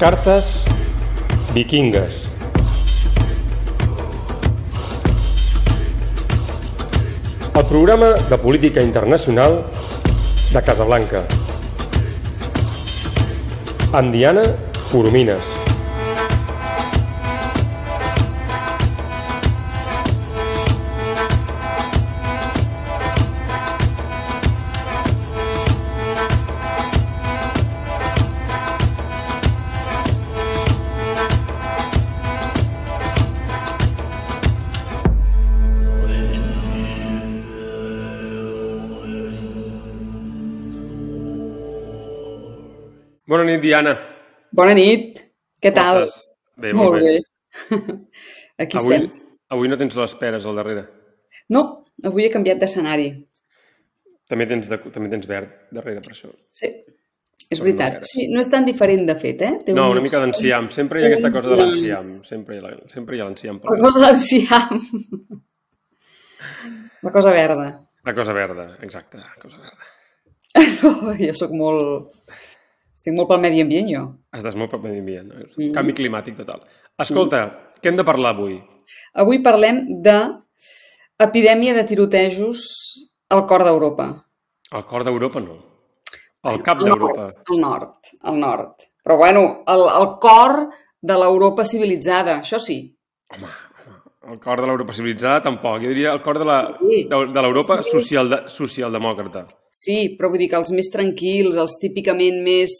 Cartes vikingues. El programa de política internacional de Casablanca. Amb Diana Coromines. Diana. Bona nit. Què tal? Bé, molt, bé. Aquí Avui, estem. avui no tens les peres al darrere. No, avui he canviat d'escenari. També tens, de, també tens verd darrere, per això. Sí, és Però veritat. no. Sí, no és tan diferent, de fet, eh? Té No, un- una mica d'enciam. Sempre hi ha aquesta cosa de l'enciam. Sempre, sempre hi ha l'enciam. La cosa d'enciam. La cosa verda. La cosa verda, exacte, la cosa verda. Jo sóc molt... Estic molt pel medi ambient, jo. Estàs molt pel medi ambient. No? Mm. Canvi climàtic total. Escolta, què hem de parlar avui? Avui parlem de epidèmia de tirotejos al cor d'Europa. El cor d'Europa no. El cap Al d'Europa. Al nord, al nord. Però bueno, el cor de l'Europa civilitzada, això sí. Home, el cor de l'Europa civilitzada tampoc. Jo diria el cor de l'Europa Sí. social, socialdemòcrata. Sí, però vull dir que els més tranquils, els típicament més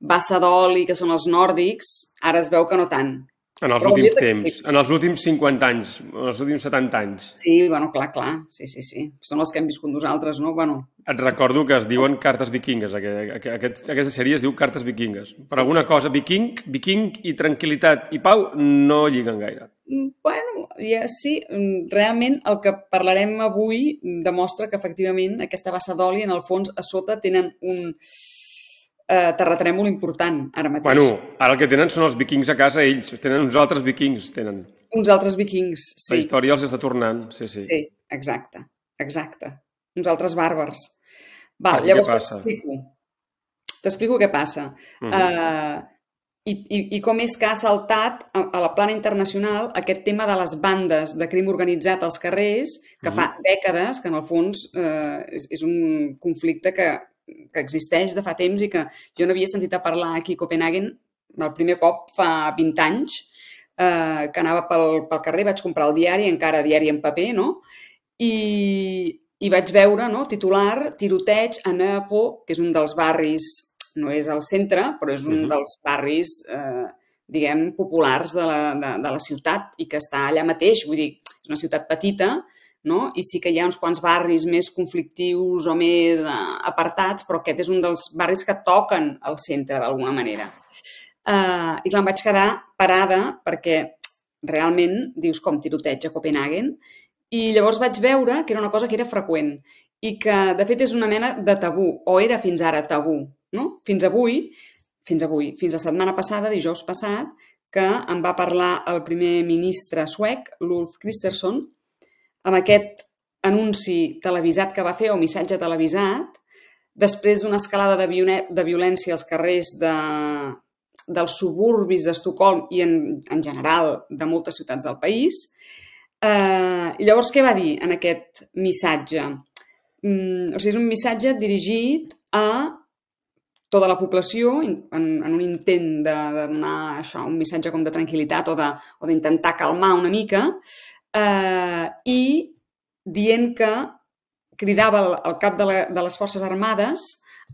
bassa d'oli, que són els nòrdics, ara es veu que no tant. En els Però últims temps, en els últims 50 anys, en els últims 70 anys. Sí, bueno, clar, clar, sí, sí, sí. Són els que hem viscut nosaltres, no? Bueno, Et recordo que es diuen cartes vikingues. Aquest, aquest, aquesta sèrie es diu cartes vikingues. Per alguna cosa, viking, viking i tranquil·litat i pau no lliguen gaire. mm, bueno, ja sí, mm, realment el que parlarem avui demostra que efectivament aquesta bassa d'oli en el fons a sota tenen un eh, terratrèmol important ara mateix. Bueno, ara el que tenen són els vikings a casa ells. Tenen uns altres vikings, tenen. Uns altres vikings, La sí. història els està tornant, sí, sí. Sí, exacte, exacte. Uns altres bàrbars. Val, Aquí llavors t'explico. T'explico què passa. Mhm. Uh, i, i, I com és que ha saltat a, a la plana internacional aquest tema de les bandes de crim organitzat als carrers, que fa dècades que en el fons uh, és, és un conflicte que, que existeix de fa temps i que jo no havia sentit a parlar aquí a Copenhagen el primer cop fa 20 anys, eh, que anava pel, pel carrer, vaig comprar el diari, encara diari en paper, no? I, i vaig veure, no?, titular, tiroteig a Nepo, que és un dels barris, no és al centre, però és un Mhm. dels barris, eh, diguem, populars de la, de, de la ciutat i que està allà mateix, vull dir, és una ciutat petita, no? i sí que hi ha uns quants barris més conflictius o més eh, apartats, però aquest és un dels barris que toquen al centre d'alguna manera. Uh, I clar, em vaig quedar parada perquè realment dius com tiroteig a Copenhagen i llavors vaig veure que era una cosa que era freqüent i que, de fet, és una mena de tabú, o era fins ara tabú, no? Fins avui, fins avui, fins la setmana passada, dijous passat, que em va parlar el primer ministre suec, l'Ulf Kristersson, amb aquest anunci televisat que va fer, o missatge televisat, després d'una escalada de, de violència als carrers de, dels suburbis d'Estocolm i en, en general de moltes ciutats del país. Eh, llavors què va dir en aquest missatge? Mm, o sigui, és un missatge dirigit a tota la població en, en un intent de, de donar això, un missatge com de tranquil·litat o d'intentar calmar una mica eh, i dient que cridava el, el cap de, la, de les Forces Armades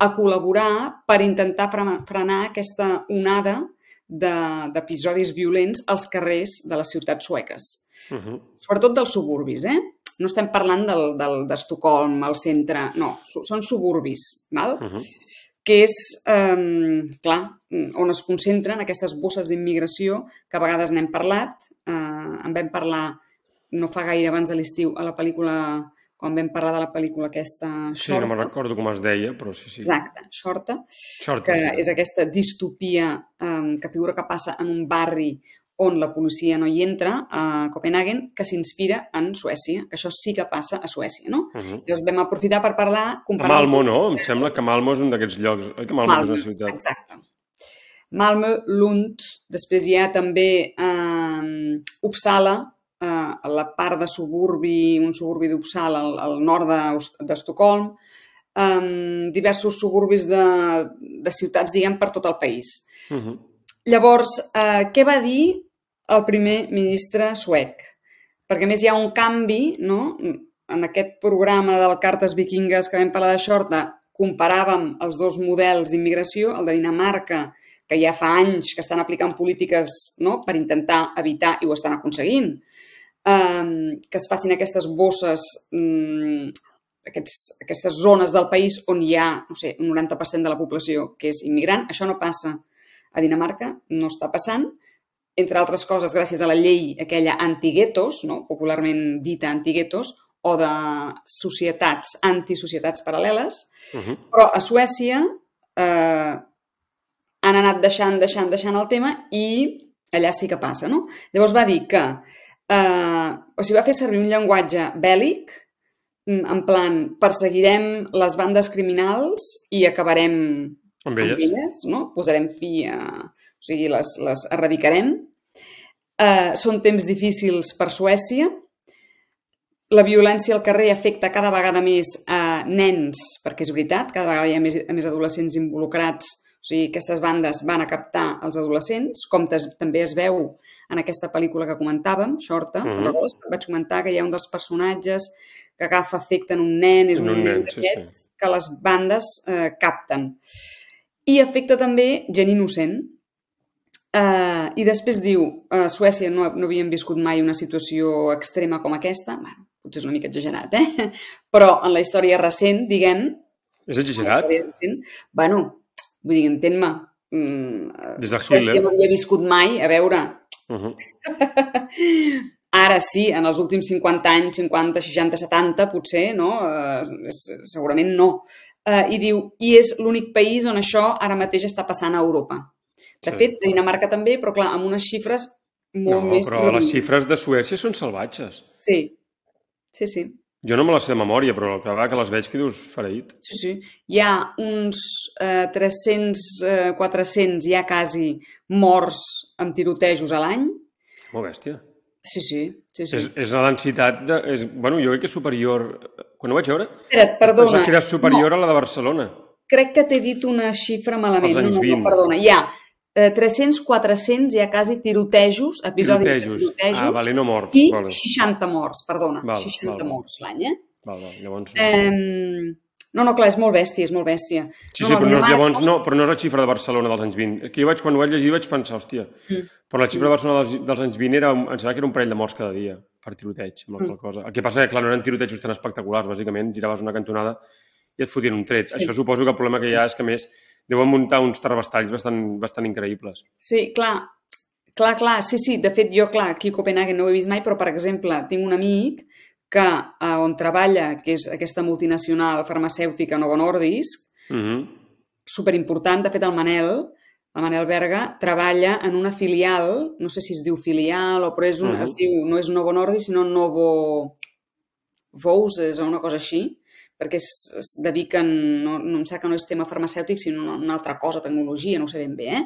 a col·laborar per intentar frena- frenar aquesta onada de- d'episodis violents als carrers de les ciutats sueques Uh -huh. sobretot dels suburbis, eh? No estem parlant del, del, d'Estocolm, el centre, no, són suburbis, val? Uh -huh. que és, eh, clar, on es concentren aquestes bosses d'immigració, que a vegades n'hem parlat, eh, en vam parlar no fa gaire abans de l'estiu a la pel·lícula, quan vam parlar de la pel·lícula aquesta Sí, no Shorta, me'n recordo com es deia, però sí, sí. exacte, Shorta, Short, que sí. és aquesta distopia eh, que figura que passa en un barri on la policia no hi entra, a Copenhagen, que s'inspira en Suècia, que això sí que passa a Suècia, no? Uh -huh. Llavors vam aprofitar per parlar... A comparar Malmo, no? Em sembla que Malmo és un d'aquests llocs. Oi que Malmo, és Malmo, una ciutat? Exacte. Malmö, Lund, després hi ha també eh, Uppsala, eh, a la part de suburbi, un suburbi d'Uppsala al, al nord d'Estocolm, de, eh, diversos suburbis de, de ciutats, diguem, per tot el país. Uh -huh. Llavors, eh, què va dir el primer ministre suec? Perquè més hi ha un canvi, no? En aquest programa del Cartes Vikingues que vam parlar de Shorta, comparàvem els dos models d'immigració, el de Dinamarca, que ja fa anys que estan aplicant polítiques no? per intentar evitar, i ho estan aconseguint, eh, que es facin aquestes bosses, eh, aquests, aquestes zones del país on hi ha, no sé, un 90% de la població que és immigrant. Això no passa a Dinamarca, no està passant, entre altres coses, gràcies a la llei aquella antiguetos, no? popularment dita antiguetos, o de societats, antisocietats paral·leles, uh -huh. però a Suècia eh, han anat deixant, deixant, deixant el tema i allà sí que passa, no? Llavors va dir que eh, o sigui, va fer servir un llenguatge bèl·lic, mm, en plan, perseguirem les bandes criminals i acabarem amb elles, amb elles no? Posarem fi a... O sigui, les, les erradicarem. Eh, són temps difícils per Suècia. La violència al carrer afecta cada vegada més a nens, perquè és veritat, cada vegada hi ha més, més adolescents involucrats o sigui, aquestes bandes van a captar els adolescents, com també es veu en aquesta pel·lícula que comentàvem, Shorta, mm -hmm. però vaig comentar que hi ha un dels personatges que agafa efecte en un nen, és un, un nen d'aquests sí, sí. que les bandes eh, capten. I afecta també gent innocent. Eh, I després diu, a Suècia no, no havien viscut mai una situació extrema com aquesta, bueno, potser és una mica exagerat, eh? però en la història recent, diguem... És exagerat? Recent, bueno, Vull dir, entén-me. Mm, Des de Schiller. no havia viscut mai, a veure... Uh -huh. Ara sí, en els últims 50 anys, 50, 60, 70, potser, no? Uh, segurament no. Uh, I diu, i és l'únic país on això ara mateix està passant a Europa. De sí. fet, a Dinamarca també, però clar, amb unes xifres molt no, més... No, però les xifres de Suècia són salvatges. Sí, sí, sí. Jo no me la sé de memòria, però el que va que les veig que dius fereït. Sí, sí. Hi ha uns eh, 300, eh, 400, ja quasi, morts amb tirotejos a l'any. Molt bèstia. Sí, sí. sí, sí. És, és la densitat... De, és, bueno, jo crec que és superior... Quan ho vaig veure... Espera't, perdona. que era superior no. a la de Barcelona. Crec que t'he dit una xifra malament. No, no, no, perdona. Hi ha eh, 300, 400, hi ha quasi tirotejos, episodis tirotejos. de tirotejos. Ah, vale, no morts. I vale. 60 morts, perdona. Val, 60 val, morts l'any, eh? Val, val, llavors... No. Eh, no, no, clar, és molt bèstia, és molt bèstia. Sí, sí, no, però, no, llavors, no, però no és la xifra de Barcelona dels anys 20. Que jo vaig, quan ho vaig llegir vaig pensar, hòstia, mm. però la xifra de Barcelona dels, dels anys 20 era, em sembla que era un parell de morts cada dia per tiroteig, amb la mm. cosa. El que passa és que, clar, no eren tirotejos tan espectaculars, bàsicament, giraves una cantonada i et fotien un tret. Sí. Això suposo que el problema que hi ha és que, més, deuen muntar uns terrabastalls bastant, bastant increïbles. Sí, clar, clar, clar, sí, sí, de fet jo, clar, aquí a Copenhagen no ho he vist mai, però, per exemple, tinc un amic que eh, on treballa, que és aquesta multinacional farmacèutica Novo Nordisk, mm -hmm. superimportant, de fet, el Manel, el Manel Berga, treballa en una filial, no sé si es diu filial o però és un, uh -huh. es diu, no és Novo Nordisk, sinó Novo Vouses o una cosa així, perquè es, es dediquen, no, no em sap que no és tema farmacèutic, sinó una, una altra cosa, tecnologia, no ho sé ben bé, eh?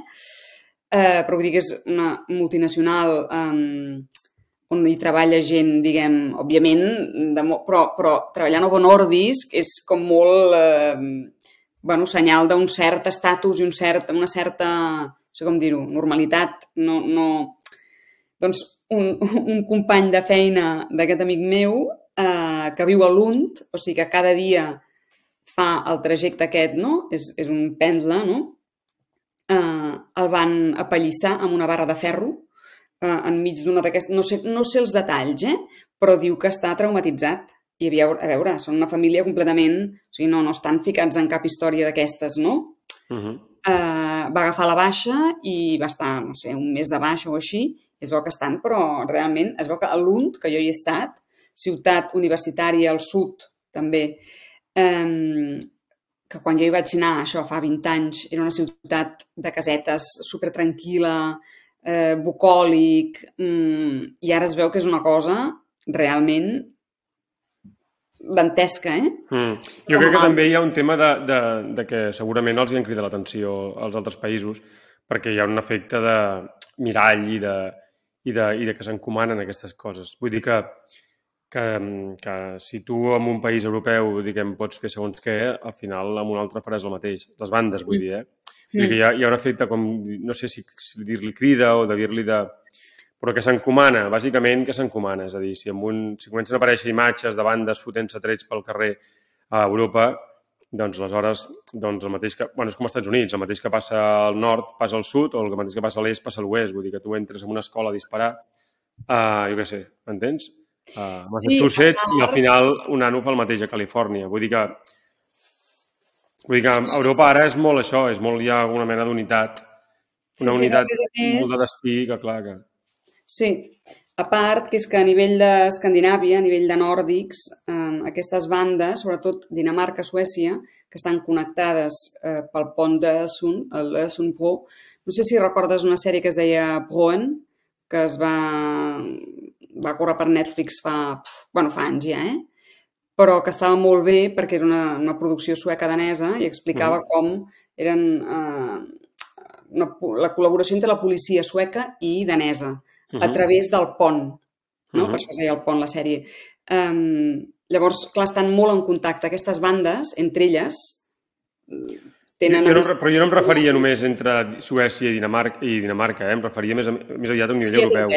eh però vull dir que és una multinacional um, on hi treballa gent, diguem, òbviament, de, però, però treballar a Novo Nordisk és com molt, eh, bueno, senyal d'un cert estatus i un cert, una certa, no sé com dir-ho, normalitat. No, no... Doncs un, un company de feina d'aquest amic meu eh, que viu a Lund, o sigui que cada dia fa el trajecte aquest, no? És, és un pendle, no? Eh, el van apallissar amb una barra de ferro eh, enmig d'una d'aquestes... No, sé, no sé els detalls, eh? Però diu que està traumatitzat. I havia, a veure, són una família completament... O sigui, no, no estan ficats en cap història d'aquestes, no? Uh -huh. eh, va agafar la baixa i va estar, no sé, un mes de baixa o així. Es veu que estan, però realment es veu que a Lund, que jo hi he estat, ciutat universitària al sud, també, eh, que quan jo hi vaig anar, això fa 20 anys, era una ciutat de casetes super tranquil·la, eh, bucòlic, mm, i ara es veu que és una cosa realment dantesca, eh? Mm. Jo crec que també hi ha un tema de, de, de que segurament els hi han cridat l'atenció als altres països perquè hi ha un efecte de mirall i de, i de, i de que s'encomanen aquestes coses. Vull dir que, que, que si tu en un país europeu diguem, pots fer segons què, al final amb un altre faràs el mateix. Les bandes, vull dir, eh? Vull dir que hi ha, hi ha un efecte com, no sé si, dir-li crida o de dir-li de... Però que s'encomana, bàsicament que s'encomana. És a dir, si, amb un, si comencen a aparèixer imatges de bandes fotent-se trets pel carrer a Europa, doncs aleshores, doncs el mateix que... Bueno, és com als Estats Units, el mateix que passa al nord passa al sud o el mateix que passa a l'est passa a l'oest. Vull dir que tu entres en una escola a disparar, uh, jo què sé, m'entens? Uh, Massachusetts sí, i al final un nano fa el mateix a Califòrnia. Vull dir que Vull dir que a Europa ara és molt això, és molt ja una mena d'unitat, una sí, unitat sí, molt de destí, que clar que... Sí, a part que és que a nivell d'Escandinàvia, a nivell de nòrdics, eh, aquestes bandes, sobretot Dinamarca, Suècia, que estan connectades eh, pel pont de Sun, el Sun Pro, no sé si recordes una sèrie que es deia Proen, que es va, va córrer per Netflix fa, bueno, fa anys ja, eh? però que estava molt bé perquè era una, una producció sueca-danesa i explicava mm. com eren eh, una, la col·laboració entre la policia sueca i danesa mm -hmm. a mm-hmm. través del pont, no? Mm -hmm. per això es deia el pont, la sèrie. Um, llavors, clar, estan molt en contacte. Aquestes bandes, entre elles, tenen... Jo, no, però jo no em referia només entre Suècia i Dinamarca, i Dinamarca eh? em referia més, més aviat a un nivell sí, europeu.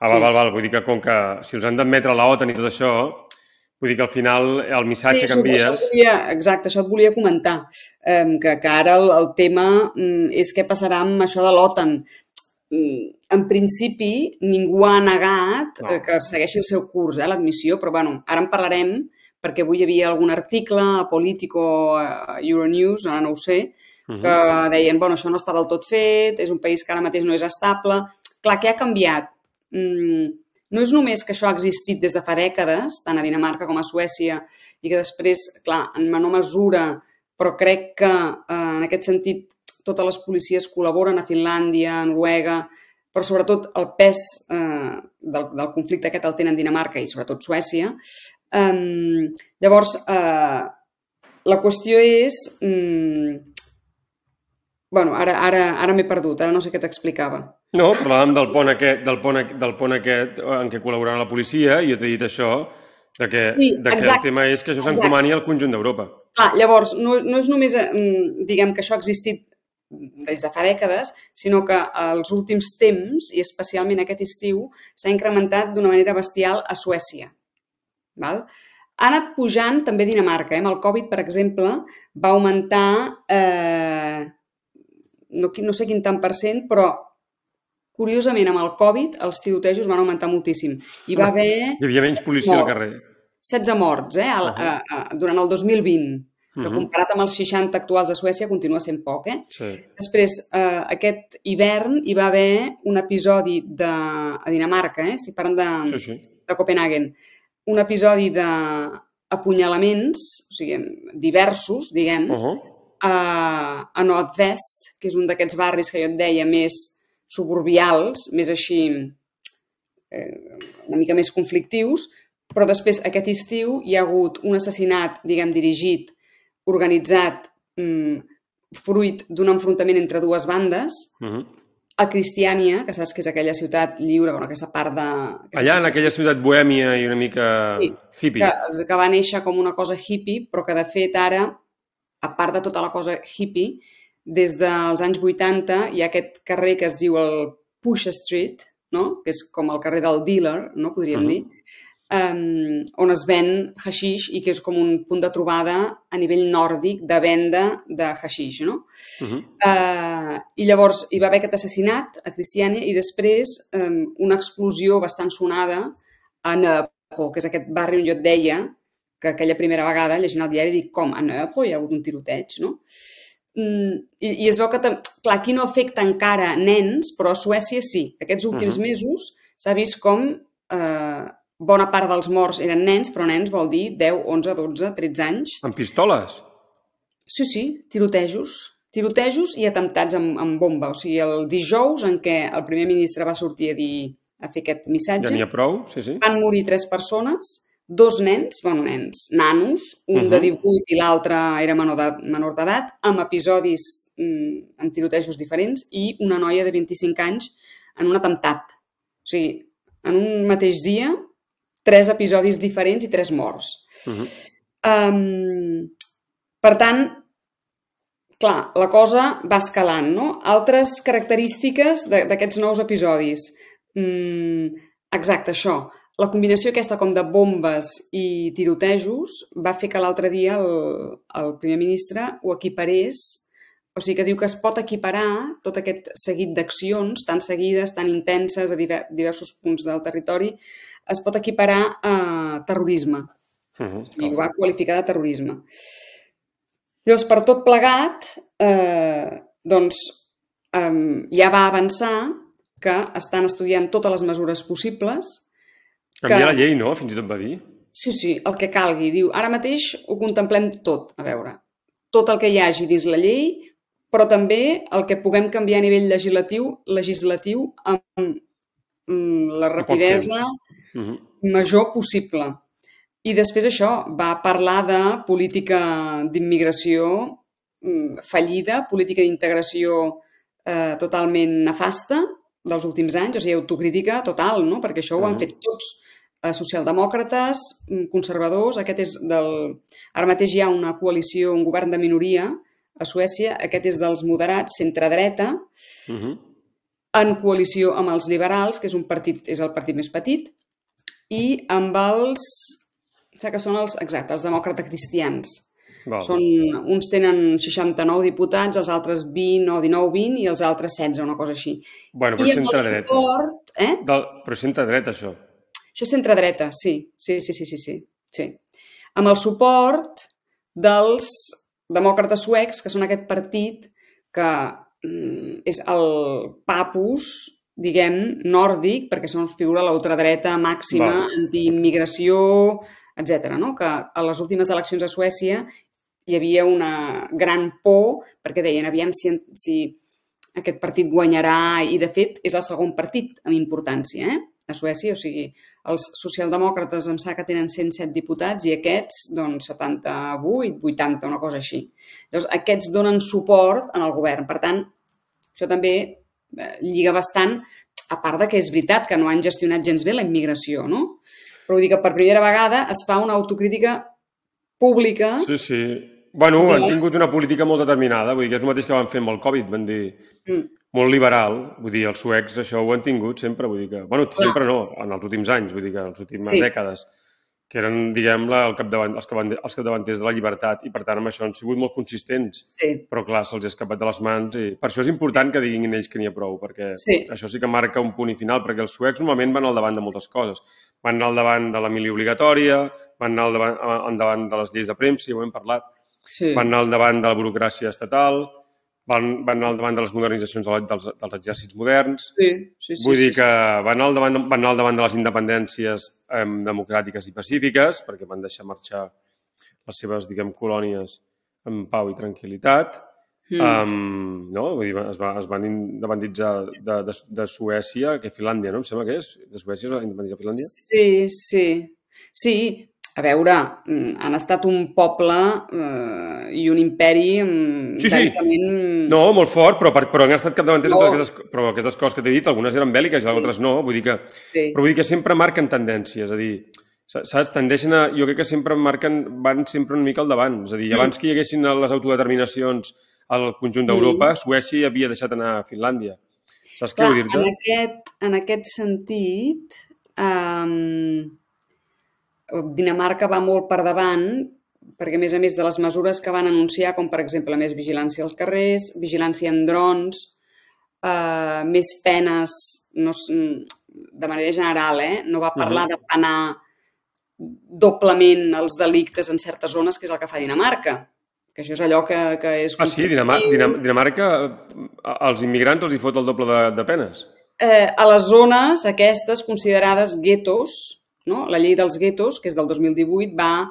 Ah, val, val, val. Vull dir que com que si els han d'admetre a l'OTAN i tot això, Vull dir que al final el missatge sí, que envies... Això volia, exacte, això et volia comentar, um, que, que ara el, el tema um, és què passarà amb això de l'OTAN. Um, en principi, ningú ha negat no. que segueixi el seu curs, eh, l'admissió, però bueno, ara en parlarem perquè avui hi havia algun article a Politico, a Euronews, ara no ho sé, que deien, bueno, això no està del tot fet, és un país que ara mateix no és estable. Clar, què ha canviat? Mm, no és només que això ha existit des de fa dècades, tant a Dinamarca com a Suècia, i que després, clar, en menor mesura, però crec que eh, en aquest sentit totes les policies col·laboren a Finlàndia, a Noruega, però sobretot el pes eh, del, del conflicte aquest el tenen Dinamarca i sobretot Suècia. Eh, llavors, eh, la qüestió és... Mm, bueno, ara, ara, ara m'he perdut, ara no sé què t'explicava. No, parlàvem del pont aquest, del pont, del pont aquest en què col·laborava la policia i jo t'he dit això, de que, sí, de que el tema és que això s'encomani al conjunt d'Europa. Clar, llavors, no, no és només, mm, diguem, que això ha existit des de fa dècades, sinó que als últims temps, i especialment aquest estiu, s'ha incrementat d'una manera bestial a Suècia. Val? Ha anat pujant també Dinamarca. Eh? Amb el Covid, per exemple, va augmentar, eh, no, no sé quin tant per cent, però Curiosament, amb el Covid, els tirotejos van augmentar moltíssim. Hi va haver... Hi havia menys policia al carrer. 16 morts, eh? uh -huh. a, a, durant el 2020 que uh -huh. comparat amb els 60 actuals de Suècia continua sent poc. Eh? Sí. Després, eh, aquest hivern hi va haver un episodi de, a Dinamarca, eh? estic parlant de, sí, sí. de Copenhagen, un episodi de apunyalaments, o sigui, diversos, diguem, uh -huh. a, a Nordvest, que és un d'aquests barris que jo et deia més suburbials, més així, eh, una mica més conflictius, però després aquest estiu hi ha hagut un assassinat, diguem, dirigit, organitzat, mm, fruit d'un enfrontament entre dues bandes, uh -huh. a Cristiània, que saps que és aquella ciutat lliure, bueno, aquesta part de... Aquesta Allà, ciutat... en aquella ciutat bohèmia i una mica sí, hippie. Que, que va néixer com una cosa hippie, però que de fet ara, a part de tota la cosa hippie, des dels anys 80 hi ha aquest carrer que es diu el Push Street, no? que és com el carrer del dealer, no podríem uh -huh. dir, um, on es ven haixix i que és com un punt de trobada a nivell nòrdic de venda de haixix. No? Uh -huh. uh, I llavors hi va haver aquest assassinat a Cristiania i després um, una explosió bastant sonada a Nöbro, que és aquest barri on jo et deia que aquella primera vegada, llegint el diari, dic, com, a Nöbro hi ha hagut un tiroteig, no? Mm, i, i es veu que, clar, aquí no afecta encara nens, però a Suècia sí. Aquests últims uh -huh. mesos s'ha vist com eh, bona part dels morts eren nens, però nens vol dir 10, 11, 12, 13 anys. Amb pistoles? Sí, sí, tirotejos. Tirotejos i atemptats amb, amb bomba. O sigui, el dijous en què el primer ministre va sortir a dir a fer aquest missatge... Ja n'hi ha prou, sí, sí. Van morir tres persones, dos nens, bueno, nens, nanos, un uh -huh. de 18 i l'altre era menor d'edat, amb episodis mm, amb tirotejos diferents, i una noia de 25 anys en un atemptat. O sigui, en un mateix dia, tres episodis diferents i tres morts. Uh -huh. um, per tant, clar, la cosa va escalant, no? Altres característiques d'aquests nous episodis. Mm, exacte, això la combinació aquesta com de bombes i tirotejos va fer que l'altre dia el, el primer ministre ho equiparés, o sigui que diu que es pot equiparar tot aquest seguit d'accions tan seguides, tan intenses a diversos punts del territori, es pot equiparar a terrorisme. Uh -huh, I ho va qualificar de terrorisme. Llavors, per tot plegat, eh, doncs, eh, ja va avançar que estan estudiant totes les mesures possibles Canviar que... la llei, no? Fins i tot va dir. Sí, sí, el que calgui. Diu, ara mateix ho contemplem tot, a veure. Tot el que hi hagi dins la llei, però també el que puguem canviar a nivell legislatiu, legislatiu amb mm, la rapidesa uh -huh. major possible. I després això, va parlar de política d'immigració mm, fallida, política d'integració eh, totalment nefasta dels últims anys, o sigui, autocrítica total, no? perquè això ho han fet tots socialdemòcrates, mm, conservadors, aquest és del... Ara mateix hi ha una coalició, un govern de minoria a Suècia, aquest és dels moderats, centre-dreta, uh mhm. -huh. en coalició amb els liberals, que és un partit, és el partit més petit, i amb els... Sap que són els, exacte, els demòcrates cristians. Val. Són, uns tenen 69 diputats, els altres 20 o 19-20 i els altres 16, una cosa així. Bueno, però centre-dreta. Suport... Eh? Del... Però centre-dreta, això. Això és centre-dreta, sí. Sí, sí, sí, sí, sí. sí. Amb el suport dels demòcrates suecs, que són aquest partit que mm, és el papus, diguem, nòrdic, perquè són figura l'ultradreta màxima, antiimmigració, etc. No? Que a les últimes eleccions a Suècia hi havia una gran por perquè deien, aviam si, si aquest partit guanyarà i, de fet, és el segon partit amb importància, eh? A Suècia, o sigui, els socialdemòcrates em sap que tenen 107 diputats i aquests, doncs, 78, 80, una cosa així. Llavors, aquests donen suport en el govern. Per tant, això també eh, lliga bastant, a part de que és veritat que no han gestionat gens bé la immigració, no? Però vull dir que per primera vegada es fa una autocrítica pública. Sí, sí. Bueno, han tingut una política molt determinada, vull dir que és el mateix que van fer amb el Covid, van dir mm. molt liberal, vull dir, els suecs això ho han tingut sempre, vull dir que, bueno, sempre no, en els últims anys, vull dir que en les últimes sí. dècades, que eren, diguem, la, el capdavant, els, capdavant, els capdavanters de la llibertat i, per tant, amb això han sigut molt consistents. Sí. Però, clar, se'ls ha escapat de les mans i per això és important que diguin ells que n'hi ha prou, perquè sí. això sí que marca un punt i final, perquè els suecs normalment van al davant de moltes coses. Van al davant de la mili obligatòria, van anar al davant, al davant de les lleis de premsa, ja ho hem parlat, Sí. Van anar al davant de la burocràcia estatal, van, van anar al davant de les modernitzacions dels, dels exèrcits moderns. Sí, sí, sí. Vull sí, dir que van anar, al davant, van anar al davant de les independències eh, democràtiques i pacífiques, perquè van deixar marxar les seves, diguem, colònies en pau i tranquil·litat. Mm. Um, no? Vull dir, es, va, es van independitzar de, de, de Suècia, que Finlàndia, no? Em sembla que és. De Suècia es va independitzar Finlàndia? Sí, sí. Sí, a veure, mm, han estat un poble eh, i un imperi mm, sí, sí. No, molt fort, però, però han estat capdavanters no. aquestes, però aquestes coses que t'he dit, algunes eren bèl·liques i altres no, vull dir que, sí. però vull dir que sempre marquen tendències, és a dir, saps? Tendeixen a... Jo crec que sempre marquen, van sempre una mica al davant. És a dir, mm. abans que hi haguessin les autodeterminacions al conjunt d'Europa, mm. Suècia havia deixat anar a Finlàndia. Saps què vull dir-te? En aquest, en aquest sentit, um, Dinamarca va molt per davant perquè, a més a més de les mesures que van anunciar, com per exemple més vigilància als carrers, vigilància en drons, eh, més penes, no, de manera general, eh? no va parlar uh -huh. de penar doblement els delictes en certes zones, que és el que fa Dinamarca que això és allò que, que és... Ah, sí? Dinamar Dinamarca, als immigrants els hi fot el doble de, de penes? Eh, a les zones aquestes considerades guetos, no? La llei dels guetos, que és del 2018, va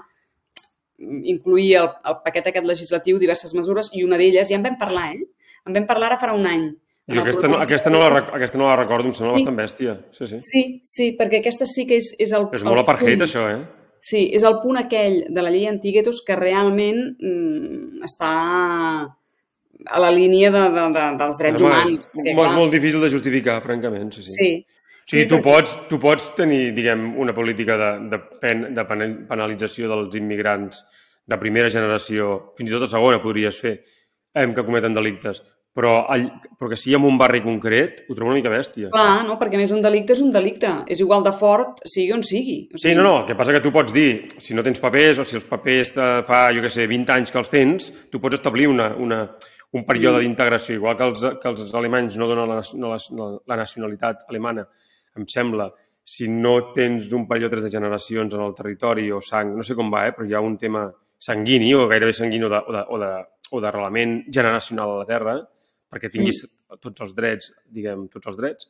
incluir el, el paquet aquest legislatiu diverses mesures i una d'elles, ja en vam parlar, eh? En vam parlar ara farà un any. Jo aquesta no, aquesta, no la, aquesta no la recordo, em sembla sí. bastant bèstia. Sí, sí. Sí, sí, perquè aquesta sí que és, és el... És molt apartheid, això, eh? Sí, és el punt aquell de la llei antiguetos que realment mm, està a la línia de, de, de, dels drets Home, humans. És, perquè, és clar, molt difícil de justificar, francament, sí, sí. Sí, Sí, tu, perquè- pots, tu pots tenir, diguem, una política de, de, pen, de penal- penalització dels immigrants de primera generació, fins i tot de segona podries fer, eh, que cometen delictes, però, all, però que sigui en un barri concret, ho trobo una mica bèstia. Clar, no? perquè més un delicte és un delicte. És igual de fort, sigui on sigui. O Sí, no, no, el que passa que tu pots dir, si no tens papers o si els papers fa, jo què sé, 20 anys que els tens, tu pots establir una, una, un període d'integració, igual que els, que els alemanys no donen la, no, la, la nacionalitat alemana, em sembla, si no tens un període de generacions en el territori o sang, no sé com va, eh, però hi ha un tema sanguini o gairebé sanguini o de- o de- o de- o d'arrelament generacional a la Terra, perquè tinguis tots els drets, diguem, tots els drets,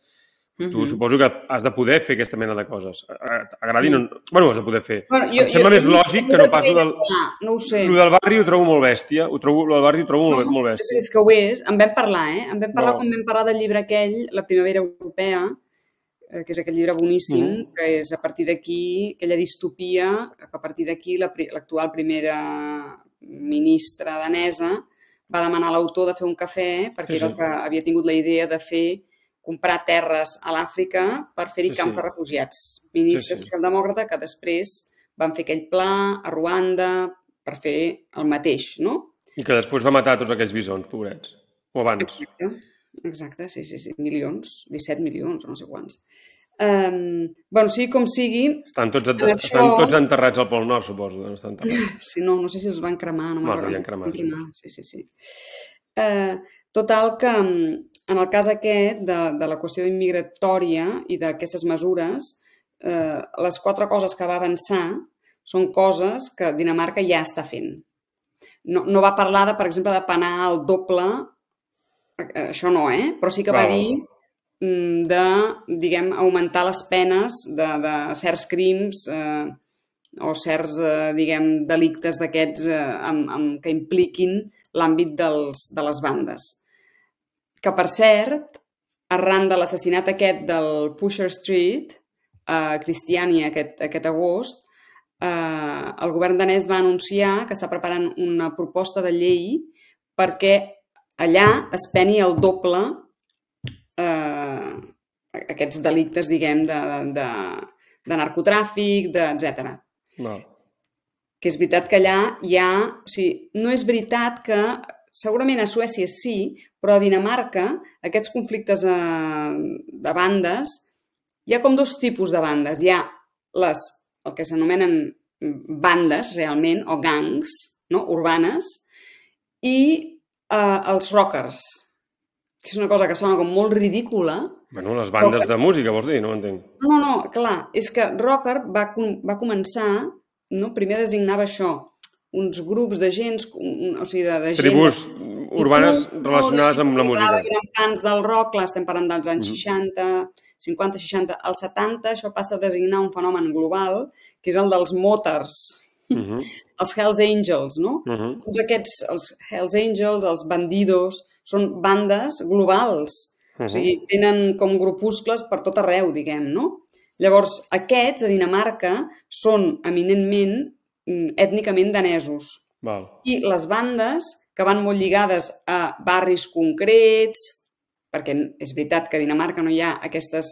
doncs tu Mhm. suposo que has de poder fer aquesta mena de coses. A- a- T'agradi o no... Bueno, has de poder fer. Bueno, em sembla més lògic que no pas el del, no ho sé. el del barri ho trobo molt bèstia. Ho trobo, el del barri ho trobo molt, molt És, bèstia. és que ho és. En vam parlar, eh? En vam parlar No. quan vam parlar del llibre aquell, La primavera europea, que és aquest llibre boníssim, Mhm. que és a partir d'aquí, aquella distopia, que a partir d'aquí l'actual primera ministra danesa va demanar a l'autor de fer un cafè perquè Sí, era el sí. que havia tingut la idea de fer comprar terres a l'Àfrica per fer-hi Sí, camps sí. de refugiats. Ministre Sí, sí. socialdemòcrata que després van fer aquell pla a Ruanda per fer el mateix, no? I que després va matar tots aquells bisons, pobrets. O abans. Exacte, exacte, sí, sí, sí, milions, 17 milions o no sé quants. Um, bueno, sigui com sigui, Estan tots, En això- estan tots enterrats al Pol Nord, suposo. deuen estar enterrats. si no, no sé si els van cremar, no me'n Els devien cremar, cremar, Sí, sí, sí. Uh, total que en el cas aquest de, de la qüestió immigratòria i d'aquestes mesures, eh, les quatre coses que va avançar són coses que Dinamarca ja està fent. No, no va parlar, de, per exemple, de penar el doble, eh, això no, eh? però sí que va Val. dir mm, de, diguem, augmentar les penes de, de certs crims eh, o certs, eh, diguem, delictes d'aquests eh, amb, amb, que impliquin l'àmbit de les bandes. Que, per cert, arran de l'assassinat aquest del Pusher Street, a Cristiania aquest, aquest agost, eh, el govern danès va anunciar que està preparant una proposta de llei perquè allà es peni el doble eh, aquests delictes, diguem, de, de, de narcotràfic, de, etc. Val. Que és veritat que allà hi ha... O sigui, no és veritat que... Segurament a Suècia sí, però a Dinamarca aquests conflictes eh, de bandes, hi ha com dos tipus de bandes. Hi ha les, el que s'anomenen bandes, realment, o gangs, no? urbanes, i eh, els rockers, que és una cosa que sona com molt ridícula, Bueno, les bandes de música, vols dir? No ho entenc. no, no, clar, és que rocker va, com- va començar, no? primer designava això, uns grups de gens, un, o sigui, de, de gent... Tribus urbanes tu- relacionades amb la música. Eren cants del rock, clar, estem parlant dels anys Mhm. 60, 50, 60. Als 70 això passa a designar un fenomen global, que és el dels motors, Uh -huh. els Hells Angels, no? Uh -huh. Tots aquests, els Hells Angels, els bandidos, són bandes globals. Uh O sigui, tenen com grupuscles per tot arreu, diguem, no? Llavors, aquests, a Dinamarca, són eminentment mm, ètnicament danesos. Val. I les bandes, que van molt lligades a barris concrets, perquè és veritat que a Dinamarca no hi ha aquestes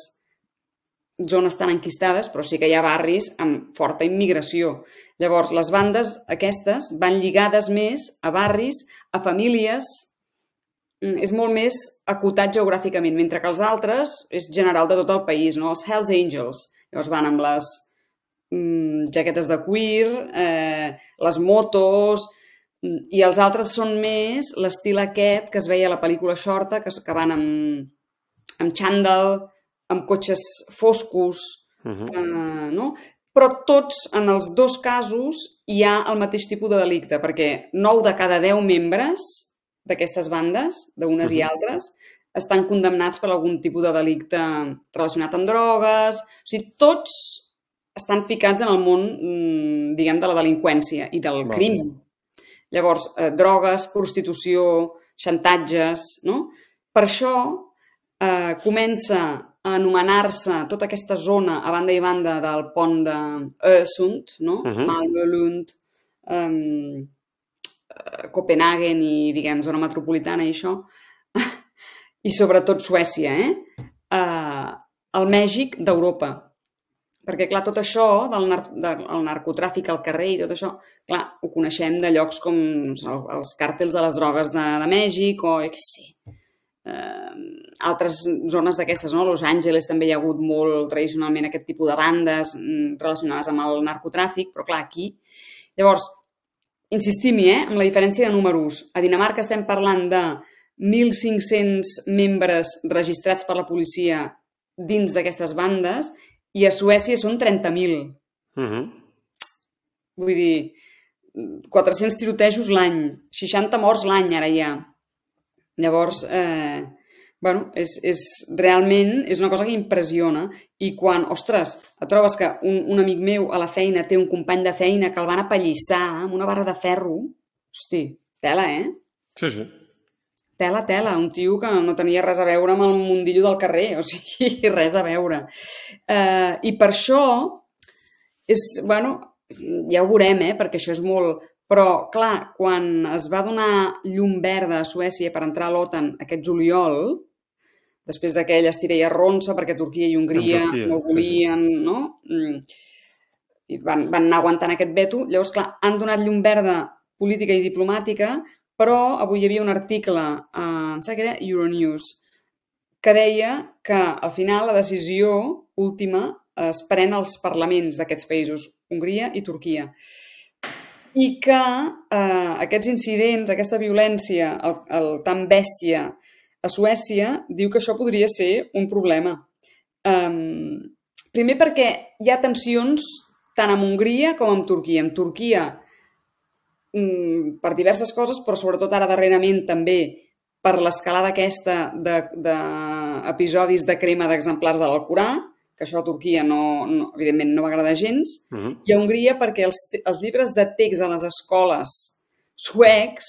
zones tan enquistades, però sí que hi ha barris amb forta immigració. Llavors, les bandes aquestes van lligades més a barris, a famílies, mm, és molt més acotat geogràficament, mentre que els altres és general de tot el país, no? Els Hells Angels, llavors van amb les mm, jaquetes de cuir, eh, les motos, mm, i els altres són més l'estil aquest que es veia a la pel·lícula Shorta, que, que van amb, amb xandall, amb cotxes foscos, Uh -huh. eh, no? Però tots, en els dos casos, hi ha el mateix tipus de delicte, perquè 9 de cada 10 membres d'aquestes bandes, d'unes i Mhm. altres, estan condemnats per algun tipus de delicte relacionat amb drogues... O sigui, tots estan ficats en el món, mm, diguem, de la delinqüència i del Val. crim. Llavors, eh, drogues, prostitució, xantatges, no? Per això eh, comença anomenar-se tota aquesta zona a banda i banda del pont de Öresund, no? Uh -huh. Malmö, Lund, um, Copenhagen i, diguem, zona metropolitana i això, i sobretot Suècia, eh? Uh, el Mèxic d'Europa. Perquè, clar, tot això del, nar del narcotràfic al carrer i tot això, clar, ho coneixem de llocs com els càrtels de les drogues de, de Mèxic o, jo què sé, eh, altres zones d'aquestes, no? Los Angeles també hi ha hagut molt tradicionalment aquest tipus de bandes mm, relacionades amb el narcotràfic, però clar, aquí... Llavors, insistim-hi, eh, amb la diferència de números. A Dinamarca estem parlant de 1.500 membres registrats per la policia dins d'aquestes bandes i a Suècia són 30.000. Uh -huh. Vull dir, 400 tirotejos l'any, 60 morts l'any ara ja. Llavors, eh, bueno, és, és, realment és una cosa que impressiona i quan, ostres, et trobes que un, un amic meu a la feina té un company de feina que el van apallissar amb una barra de ferro, hosti, tela, eh? Sí, sí. Tela, tela, un tio que no tenia res a veure amb el mundillo del carrer, o sigui, res a veure. Eh, I per això, és, bueno, ja ho veurem, eh, perquè això és molt, però, clar, quan es va donar llum verda a Suècia per entrar a l'OTAN aquest juliol, després d'aquella estirella i arronsa, perquè Turquia i Hongria Turquia, no volien, sí, sí. no? Mm. I van, van anar aguantant aquest veto. Llavors, clar, han donat llum verda política i diplomàtica, però avui hi havia un article, em sembla que era Euronews, que deia que al final la decisió última es pren als parlaments d'aquests països, Hongria i Turquia i que eh, aquests incidents, aquesta violència, el, el tan bèstia a Suècia, diu que això podria ser un problema. Um, primer perquè hi ha tensions tant amb Hongria com amb Turquia. Amb Turquia, um, per diverses coses, però sobretot ara darrerament també per l'escalada aquesta d'episodis de, de, de crema d'exemplars de l'Alcorà, que això a Turquia no, no, evidentment no va agradar gens, uh -huh. i a Hongria perquè els, els llibres de text a les escoles suecs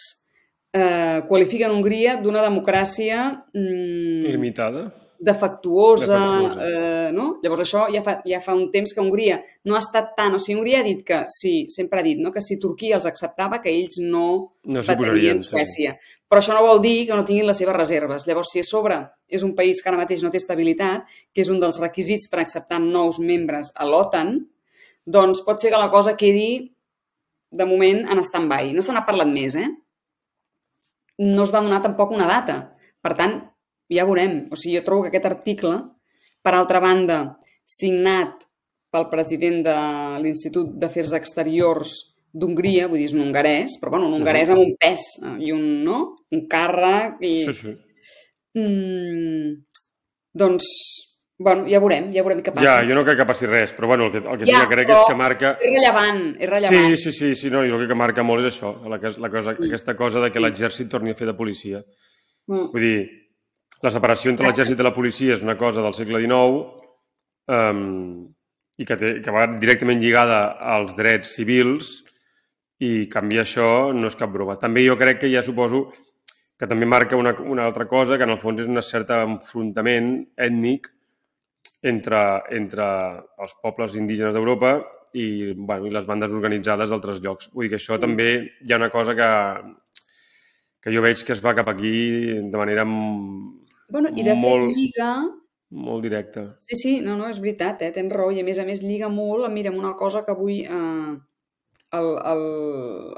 eh, qualifiquen Hongria d'una democràcia... Mm, limitada defectuosa, defectuosa. Eh, no? Llavors això ja fa, ja fa un temps que Hongria no ha estat tant... O sigui, Hongria ha dit que, sí, sempre ha dit, no? que si Turquia els acceptava, que ells no, no batrien Suècia. Sí. Però això no vol dir que no tinguin les seves reserves. Llavors, si a sobre és un país que ara mateix no té estabilitat, que és un dels requisits per acceptar nous membres a l'OTAN, doncs pot ser que la cosa quedi, de moment, en stand-by. No se n'ha parlat més, eh? No es va donar tampoc una data. Per tant, ja veurem. O sigui, jo trobo que aquest article, per altra banda, signat pel president de l'Institut d'Afers Exteriors d'Hongria, vull dir, és un hongarès, però bueno, un hongarès amb un pes eh, i un, no? un càrrec i... Sí, sí. Mm, doncs, bueno, ja veurem, ja veurem què passa. Ja, jo no crec que passi res, però bueno, el que, el que ja, sí que crec és que marca... És rellevant, és rellevant. Sí, sí, sí, sí no, jo el que marca molt és això, la, la cosa, mm. aquesta cosa de que l'exèrcit torni a fer de policia. Mm. Vull dir, la separació entre l'exèrcit i la policia és una cosa del segle XIX um, i que, té, que va directament lligada als drets civils i canviar això no és cap broma. També jo crec que ja suposo que també marca una, una altra cosa, que en el fons és un cert enfrontament ètnic entre, entre els pobles indígenes d'Europa i, bueno, i les bandes organitzades d'altres llocs. Vull dir que això també hi ha una cosa que, que jo veig que es va cap aquí de manera Bueno, i de molt, fet lliga... Molt directe. Sí, sí, no, no, és veritat, eh? tens raó. I a més a més lliga molt, mira, amb una cosa que avui eh, el, el,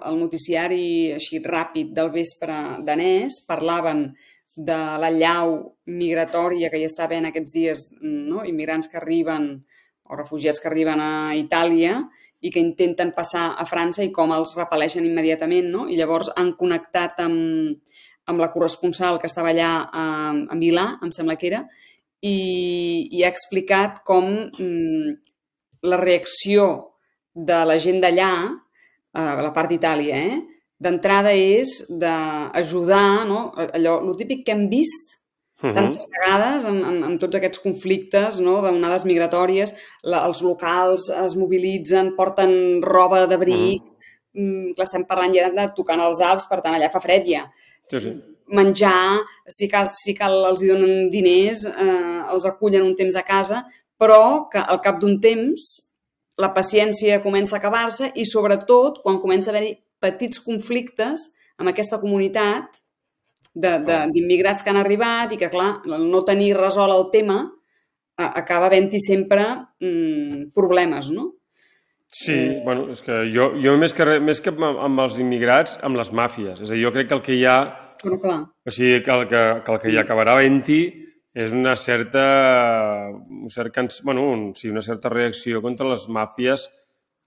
el noticiari així ràpid del vespre danès parlaven de la llau migratòria que hi està havent aquests dies, no? immigrants que arriben o refugiats que arriben a Itàlia i que intenten passar a França i com els repel·leixen immediatament, no? I llavors han connectat amb, amb la corresponsal que estava allà a, a Milà, em sembla que era, i, i ha explicat com mm, la reacció de la gent d'allà, a la part d'Itàlia, eh, d'entrada és d'ajudar, no? allò, el típic que hem vist uh -huh. tantes vegades amb, amb, amb tots aquests conflictes no? d'onades migratòries, la, els locals es mobilitzen, porten roba d'abric, uh -huh. mm, clar, estem parlant ja de tocant els Alps, per tant, allà fa fred ja. Sí, sí. menjar, si cal, si cal els hi donen diners, eh, els acullen un temps a casa, però que al cap d'un temps la paciència comença a acabar-se i sobretot quan comença a haver-hi petits conflictes amb aquesta comunitat d'immigrats que han arribat i que, clar, no tenir resolt el tema acaba havent-hi sempre mm, problemes, no? Sí, bueno, és que jo, jo més, que, més que amb els immigrats, amb les màfies. És a dir, jo crec que el que hi ha... Bueno, clar. O sigui, que el que, que, el que hi acabarà havent-hi és una certa, un cert, bueno, un, sí, una certa reacció contra les màfies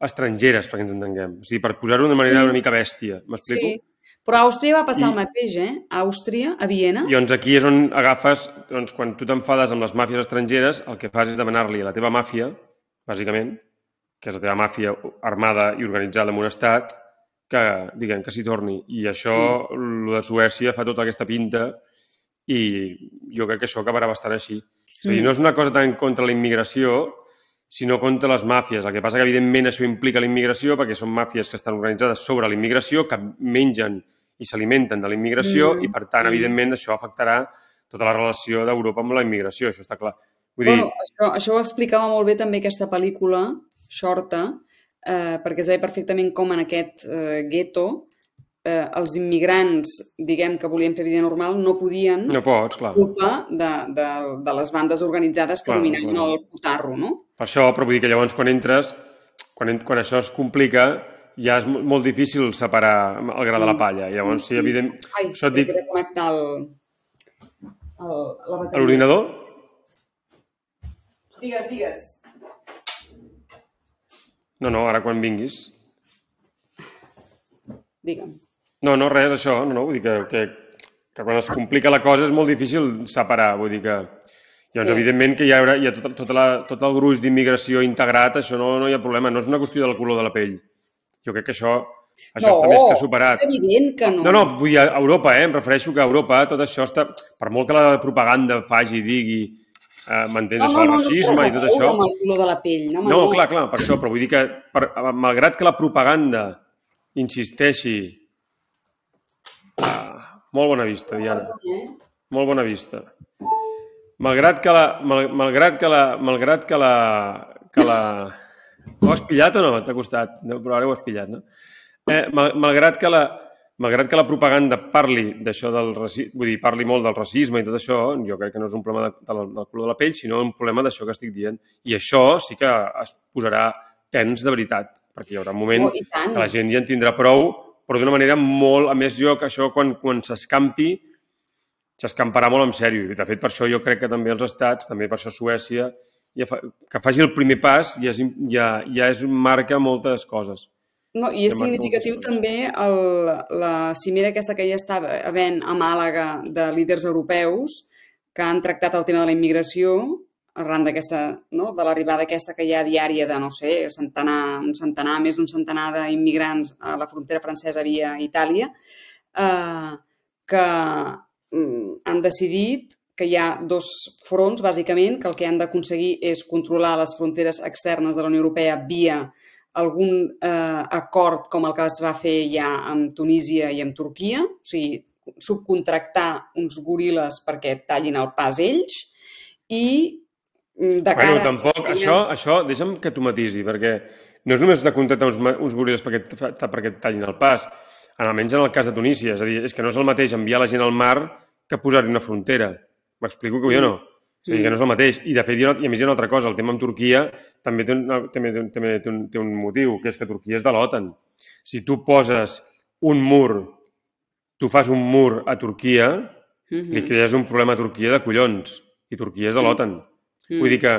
estrangeres, perquè ens entenguem. O sigui, per posar-ho de manera una mica bèstia. M'explico? Sí, però a Àustria va passar I, el mateix, eh? A Àustria, a Viena. I doncs aquí és on agafes, doncs, quan tu t'enfades amb les màfies estrangeres, el que fas és demanar-li a la teva màfia, bàsicament, que és la teva màfia armada i organitzada en un estat, que, diguem, que s'hi torni. I això, mm. de Suècia, fa tota aquesta pinta i jo crec que això acabarà bastant així. És a dir, mm. no és una cosa tant contra la immigració, sinó contra les màfies. El que passa que, evidentment, això implica la immigració perquè són màfies que estan organitzades sobre la immigració, que mengen i s'alimenten de la immigració mm. i, per tant, mm. evidentment, això afectarà tota la relació d'Europa amb la immigració, això està clar. Vull bueno, dir... això, això ho explicava molt bé també aquesta pel·lícula, Shorta, eh, perquè es veia perfectament com en aquest eh, gueto eh, els immigrants, diguem, que volien fer vida normal, no podien... No pots, clar. Culpa de, de, de les bandes organitzades que clar, dominaven clar. el putarro, no? Per això, però vull dir que llavors quan entres, quan, quan això es complica, ja és molt difícil separar el gra de la palla. I llavors, sí, evident... Ai, això et dic... connectar el, el, la bateria. L'ordinador? Digues, digues. No, no, ara quan vinguis. Digue'm. No, no, res, això, no, no, vull dir que, que, que quan es complica la cosa és molt difícil separar, vull dir que... Llavors, sí. evidentment que hi haurà, hi ha tot, tot, la, tot el gruix d'immigració integrat, això no, no hi ha problema, no és una qüestió del color de la pell. Jo crec que això, això no, està més que superat. és evident que no. No, no, vull dir, a Europa, eh, em refereixo que a Europa tot això està... Per molt que la propaganda faci, digui, eh, m'entens, no, no, el racisme no, no, i tot això... No, el color de la pell. No, no, clar, clar, per això, però vull dir que, per, malgrat que la propaganda insisteixi molt bona vista, Diana. Molt bona vista. Malgrat que la... Mal, malgrat que la... Malgrat que la... Que la... Ho has pillat o no? T'ha costat. No, però ara ho has pillat, no? Eh, mal, malgrat que la malgrat que la propaganda parli d'això del racisme, vull dir, parli molt del racisme i tot això, jo crec que no és un problema de, de, del color de la pell, sinó un problema d'això que estic dient. I això sí que es posarà tens de veritat, perquè hi haurà un moment oh, que la gent ja en tindrà prou però d'una manera molt... A més, jo que això quan, quan s'escampi, s'escamparà molt en sèrio. I, de fet, per això jo crec que també els estats, també per això Suècia, ja fa, que faci el primer pas ja és, ja, ja és marca moltes coses. No, I és significatiu també el, la cimera aquesta que ja està havent a Màlaga de líders europeus que han tractat el tema de la immigració arran d'aquesta, no? de l'arribada aquesta que hi ha diària de, no sé, centenar, un centenar, més d'un centenar d'immigrants a la frontera francesa via Itàlia, eh, que mm, han decidit que hi ha dos fronts, bàsicament, que el que han d'aconseguir és controlar les fronteres externes de la Unió Europea via algun eh, acord com el que es va fer ja amb Tunísia i amb Turquia, o sigui, subcontractar uns goril·les perquè tallin el pas ells i Mm, de cara... Bueno, tampoc, això, això, deixa'm que t'ho matisi, perquè no és només de contractar uns, uns goril·les perquè, perquè tallin el pas, almenys en el cas de Tunísia, és a dir, és que no és el mateix enviar la gent al mar que posar-hi una frontera. M'explico que jo no. És a dir, que no és el mateix. I, de fet, i a més hi ha una altra cosa. El tema amb Turquia també té un, també, també té un, té un motiu, que és que Turquia és de l'OTAN. Si tu poses un mur, tu fas un mur a Turquia, uh -huh. li crees un problema a Turquia de collons. I Turquia és de l'OTAN. Uh -huh. Mm. Vull dir que,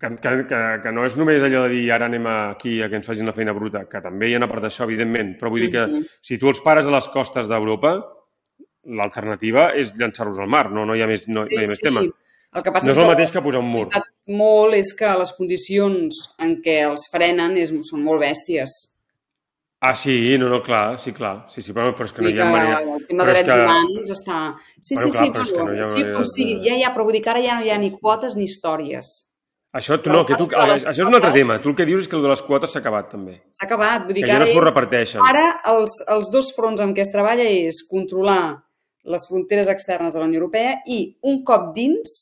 que, que, que, que no és només allò de dir ara anem aquí a que ens facin la feina bruta, que també hi ha una part d'això, evidentment, però vull dir que -hmm. si tu els pares a les costes d'Europa, l'alternativa és llançar-los al mar, no, no hi ha més, no, sí, no hi ha més sí. tema. El que passa no és, és el mateix que posar un mur. Molt és que les condicions en què els frenen és, són molt bèsties. Ah, sí, no, no, clar, sí, clar. Sí, sí, però, però és que no hi ha manera... El tema de drets que... humans està... Sí, bueno, sí, clar, sí, però, no ha sí, com sigui, ja, ja, però vull dir que ara ja no hi ha ni quotes ni històries. Això, tu, no, que tu, això és un altre tema. Tu el que dius és que el de les quotes s'ha acabat, també. S'ha acabat. Vull dir que, que ja no es reparteixen. Ara els, els dos fronts amb què es treballa és controlar les fronteres externes de la Unió Europea i, un cop dins,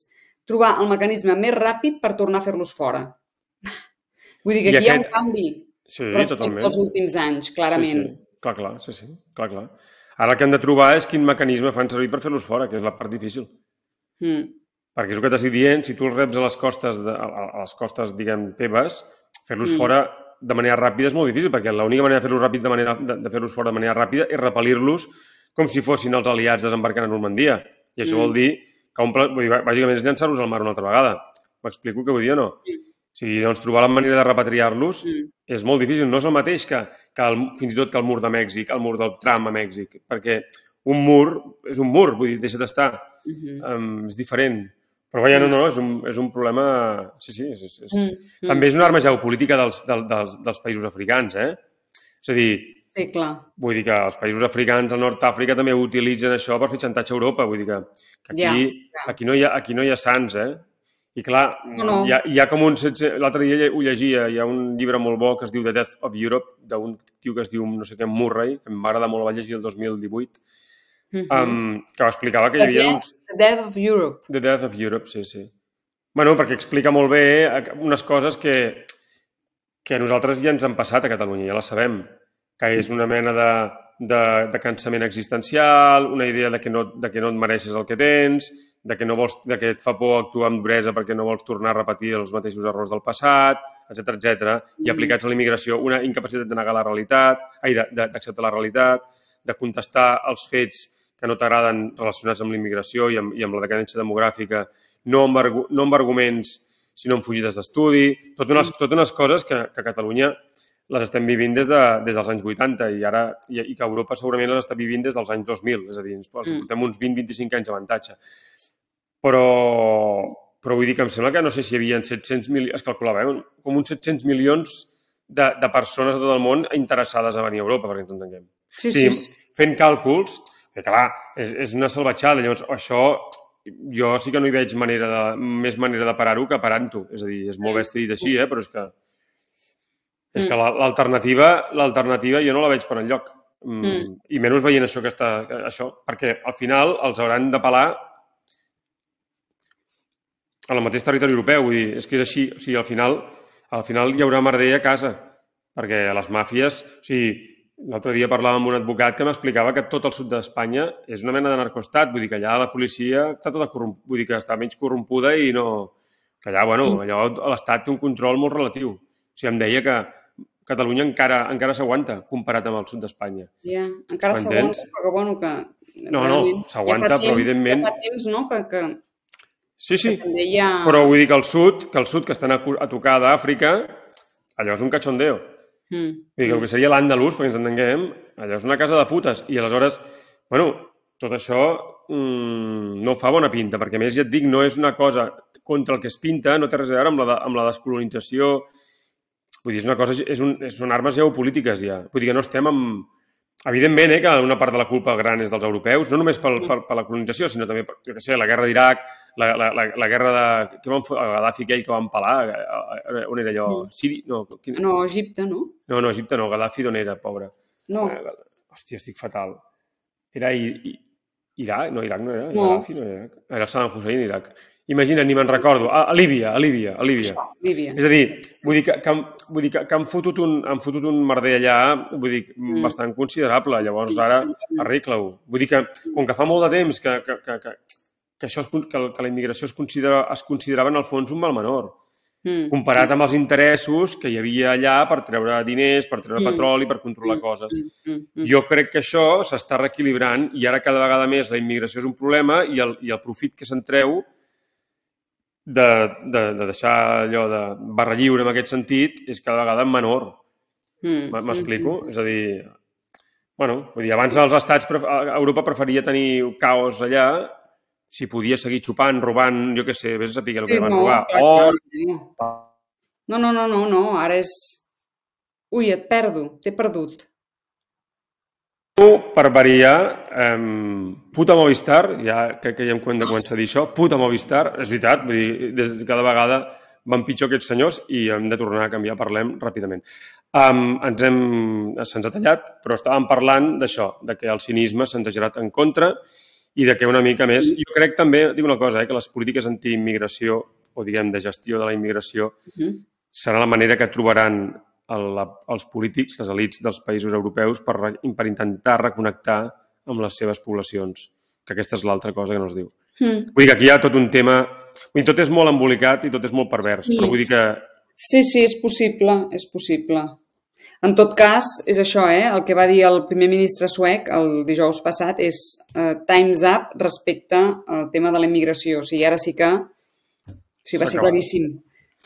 trobar el mecanisme més ràpid per tornar a fer-los fora. Vull dir que I aquí hi ha aquest- un canvi Sí, respecte als últims anys, clarament. Sí, sí. Clar, clar, sí, sí. Clar, clar. Ara el que hem de trobar és quin mecanisme fan servir per fer-los fora, que és la part difícil. Mm. Perquè és el que t'estic dient, si tu els reps a les costes, de, a, a les costes diguem, teves, fer-los Mm. fora de manera ràpida és molt difícil, perquè l'única manera de fer-los ràpid de, manera, de, de fer-los fora de manera ràpida és repel·lir-los com si fossin els aliats desembarcant a Normandia. I això Mm. vol dir que un, pla- vull dir, bàsicament és llançar-los al mar una altra vegada. M'explico què vull dir o no? Sí. O sigui, doncs trobar la manera de repatriar-los Mm. és molt difícil. No és el mateix que, que el, fins i tot que el mur de Mèxic, el mur del tram a Mèxic, perquè un mur és un mur, vull dir, deixa d'estar. Mhm. Um, és diferent. Però vaja, no, no, és un, és un problema... Sí, sí, és, és. Mm. Mm. També és una arma geopolítica dels, del, dels, dels països africans, eh? És a dir, Sí, clar. vull dir que els països africans, al nord d'Àfrica, també utilitzen això per fer xantatge a Europa. Vull dir que, que aquí, Ja, ja, aquí, no hi ha, aquí no hi ha sants, eh? I clar, No, no. Hi, ha, hi ha com un... 16 L'altre dia ho llegia, hi ha un llibre molt bo que es diu The Death of Europe, d'un tio que es diu no sé què, Murray, que m'agrada molt, el vaig llegir el 2018, Mhm. um, que explicava que hi The havia Death- uns... The Death of Europe. The Death of Europe, sí, sí. Bueno, perquè explica molt bé eh, unes coses que, que a nosaltres ja ens han passat a Catalunya, ja les sabem, que és una mena de, de, de cansament existencial, una idea de que, no, de que no et mereixes el que tens, de que, no vols, de que et fa por actuar amb duresa perquè no vols tornar a repetir els mateixos errors del passat, etc etc. i Mhm. aplicats a la immigració una incapacitat de negar la realitat, ai, d'acceptar la realitat, de contestar els fets que no t'agraden relacionats amb la immigració i amb, i amb la decadència demogràfica, no amb, no amb arguments, sinó amb fugides d'estudi, tot unes, tot unes coses que, que a Catalunya les estem vivint des, de, des dels anys 80 i, ara, i, i que Europa segurament les està vivint des dels anys 2000, és a dir, ens, Mm. portem uns 20-25 anys d'avantatge. Però, però vull dir que em sembla que no sé si hi havia 700 milions, es calculava, eh? com uns 700 milions de, de persones de tot el món interessades a venir a Europa, perquè ens entenguem. Sí, Sí, sí. sí. fent càlculs, que clar, és, és una salvatjada. Llavors, això jo sí que no hi veig manera de, més manera de parar-ho que parant-ho. És a dir, és molt bèstia dit així, eh? però és que, és que la- l'alternativa l'alternativa jo no la veig per enlloc. Mm. Mm. I menys veient això que està, això, perquè al final els hauran de pelar en el mateix territori europeu. Vull dir, és que és així. O sigui, al final, al final hi haurà merder a casa, perquè les màfies... O sigui, l'altre dia parlava amb un advocat que m'explicava que tot el sud d'Espanya és una mena de narcostat. Vull dir que allà la policia està tota corromp... vull dir que està menys corrompuda i no... Que allà, bueno, allà l'Estat té un control molt relatiu. O sigui, em deia que Catalunya encara encara s'aguanta comparat amb el sud d'Espanya. Ja, encara M'entens? s'aguanta, però bueno, que... No, no, s'aguanta, ja però evidentment- Ja fa temps, no?, que, que, Sí, sí, ha... però vull dir que el sud, que el sud que estan a, a tocar d'Àfrica, allò és un cachondeo. Mm. Vull dir que el que seria l'Àndalus, perquè ens entenguem, allò és una casa de putes. I aleshores, bueno, tot això mmm, no fa bona pinta, perquè a més ja et dic, no és una cosa contra el que es pinta, no té res a veure amb la, de, amb la descolonització. Vull dir, és una cosa, és un, són armes geopolítiques ja. Vull dir que no estem amb... Evidentment, eh, que una part de la culpa gran és dels europeus, no només per, per, per la colonització, sinó també, per, jo què sé, la guerra d'Iraq, la, la, la, la guerra de... Què van fer? Gaddafi aquell que van pelar, eh, eh, on era allò? Siri? No, quin... No, Egipte, no? No, no, Egipte no, Gaddafi d'on era, pobre? No, Eh, hòstia, estic fatal. Era I, I, Iraq? No, Iraq no era. No. Gaddafi no era. Era Saddam Hussein, Iraq. Imagina't, ni me'n recordo. A, a Líbia, a Líbia, a Líbia. això, Líbia. És a dir, vull dir que, que, vull dir que, que han, fotut un, han fotut un merder allà, vull dir, Mm. bastant considerable. Llavors, ara, arregla-ho. Vull dir que, com que fa molt de temps que, que, que, que, que, això es, que, que la immigració es, considera, es considerava en el fons un mal menor Mm. comparat amb els interessos que hi havia allà per treure diners, per treure Mm. petroli, per controlar coses. Mm, mm, mm. Jo crec que això s'està reequilibrant i ara cada vegada més la immigració és un problema i el, i el profit que se'n treu de, de, de deixar allò de barra lliure en aquest sentit és cada vegada menor. Mm, M'explico? mm, És a dir, bueno, vull dir, abans els estats, Europa preferia tenir caos allà si podia seguir xupant, robant, jo què sé, vés a saber el que Sí, van no, robar. clar, O clar, sí. No, no, no, no, no, ara és... Ui, et perdo, t'he perdut. Per variar, eh, puta Movistar, ja crec que ja em hem de començar a dir això, puta Movistar, és veritat, vull dir, des de cada vegada van pitjor aquests senyors i hem de tornar a canviar, parlem ràpidament. Um, ens hem, se'ns ha tallat, però estàvem parlant d'això, de que el cinisme se'ns ha girat en contra i de que una mica més... Jo crec també, dic una cosa, eh, que les polítiques antiimmigració o diguem de gestió de la immigració Mhm. serà la manera que trobaran la, els polítics, les elites dels països europeus per, per intentar reconnectar amb les seves poblacions, que aquesta és l'altra cosa que no es diu. Mm. Vull dir que aquí hi ha tot un tema... Vull dir, tot és molt embolicat i tot és molt pervers, Sí. però vull dir que Sí, sí, és possible, és possible. En tot cas, és això, eh? El que va dir el primer ministre suec el dijous passat és eh, time's up respecte al tema de la immigració. O sigui, ara sí que... O sigui, va ser claríssim.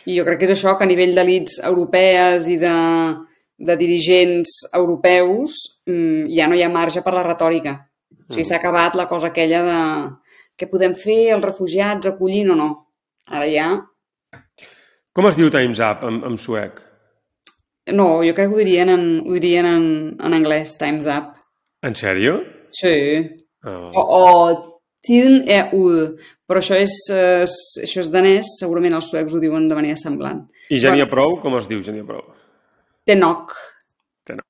I jo crec que és això, que a nivell d'elits europees i de, de dirigents europeus mm, ja no hi ha marge per la retòrica. O sigui, s'ha acabat la cosa aquella de què podem fer els refugiats acollint o no. Ara ja Com es diu Time's Up en, en suec? No, jo crec que ho dirien en, ho dirien en, en anglès, time's up. En sèrio? Sí. Ah, O, o tiden er ud. Però això és, eh, això és danès, segurament els suecs ho diuen de manera semblant. I ja n'hi ha prou? Com es diu ja n'hi ha prou? Tenok. Tena.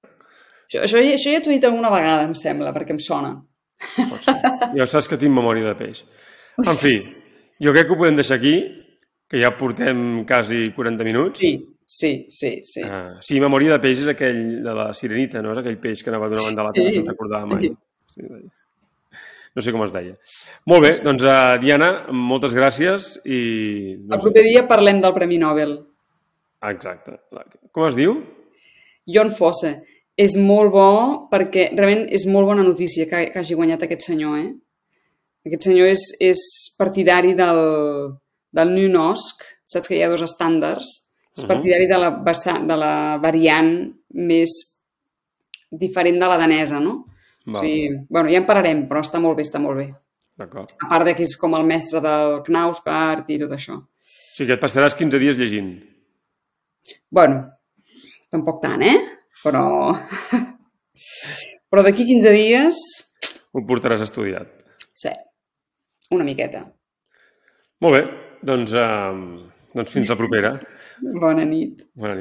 Això, això, això ja t'ho he dit alguna vegada, em sembla, perquè em sona. Pot ser. Ja saps que tinc memòria de peix. En fi, jo crec que ho podem deixar aquí, que ja portem quasi 40 minuts. Sí, sí, sí, sí. Ah, sí, memòria de peix és aquell de la sirenita, no? És aquell peix que anava d'una banda a l'altra, Sí, no recordava mai. sí. Sí. No sé com es deia. Molt bé, doncs, uh, Diana, moltes gràcies i... El Doncs, proper dia parlem del Premi Nobel. exacte. Com es diu? John Fosse. És molt bo perquè realment és molt bona notícia que, que hagi guanyat aquest senyor, eh? Aquest senyor és, és partidari del, del New Nosk, saps que hi ha dos estàndards? És partidari de la, de la variant més diferent de la danesa, no? Val, sigui, bueno, ja en parlarem, però està molt bé, està molt bé. D'acord. A part de que és com el mestre del Knausgaard i tot això. O sigui que et passaràs 15 dies llegint. Bueno, tampoc tant, eh? Però... Però d'aquí 15 dies, Ho portaràs estudiat. sí, una miqueta. Molt bé, doncs, uh, doncs fins la propera. Bona nit. Bona nit.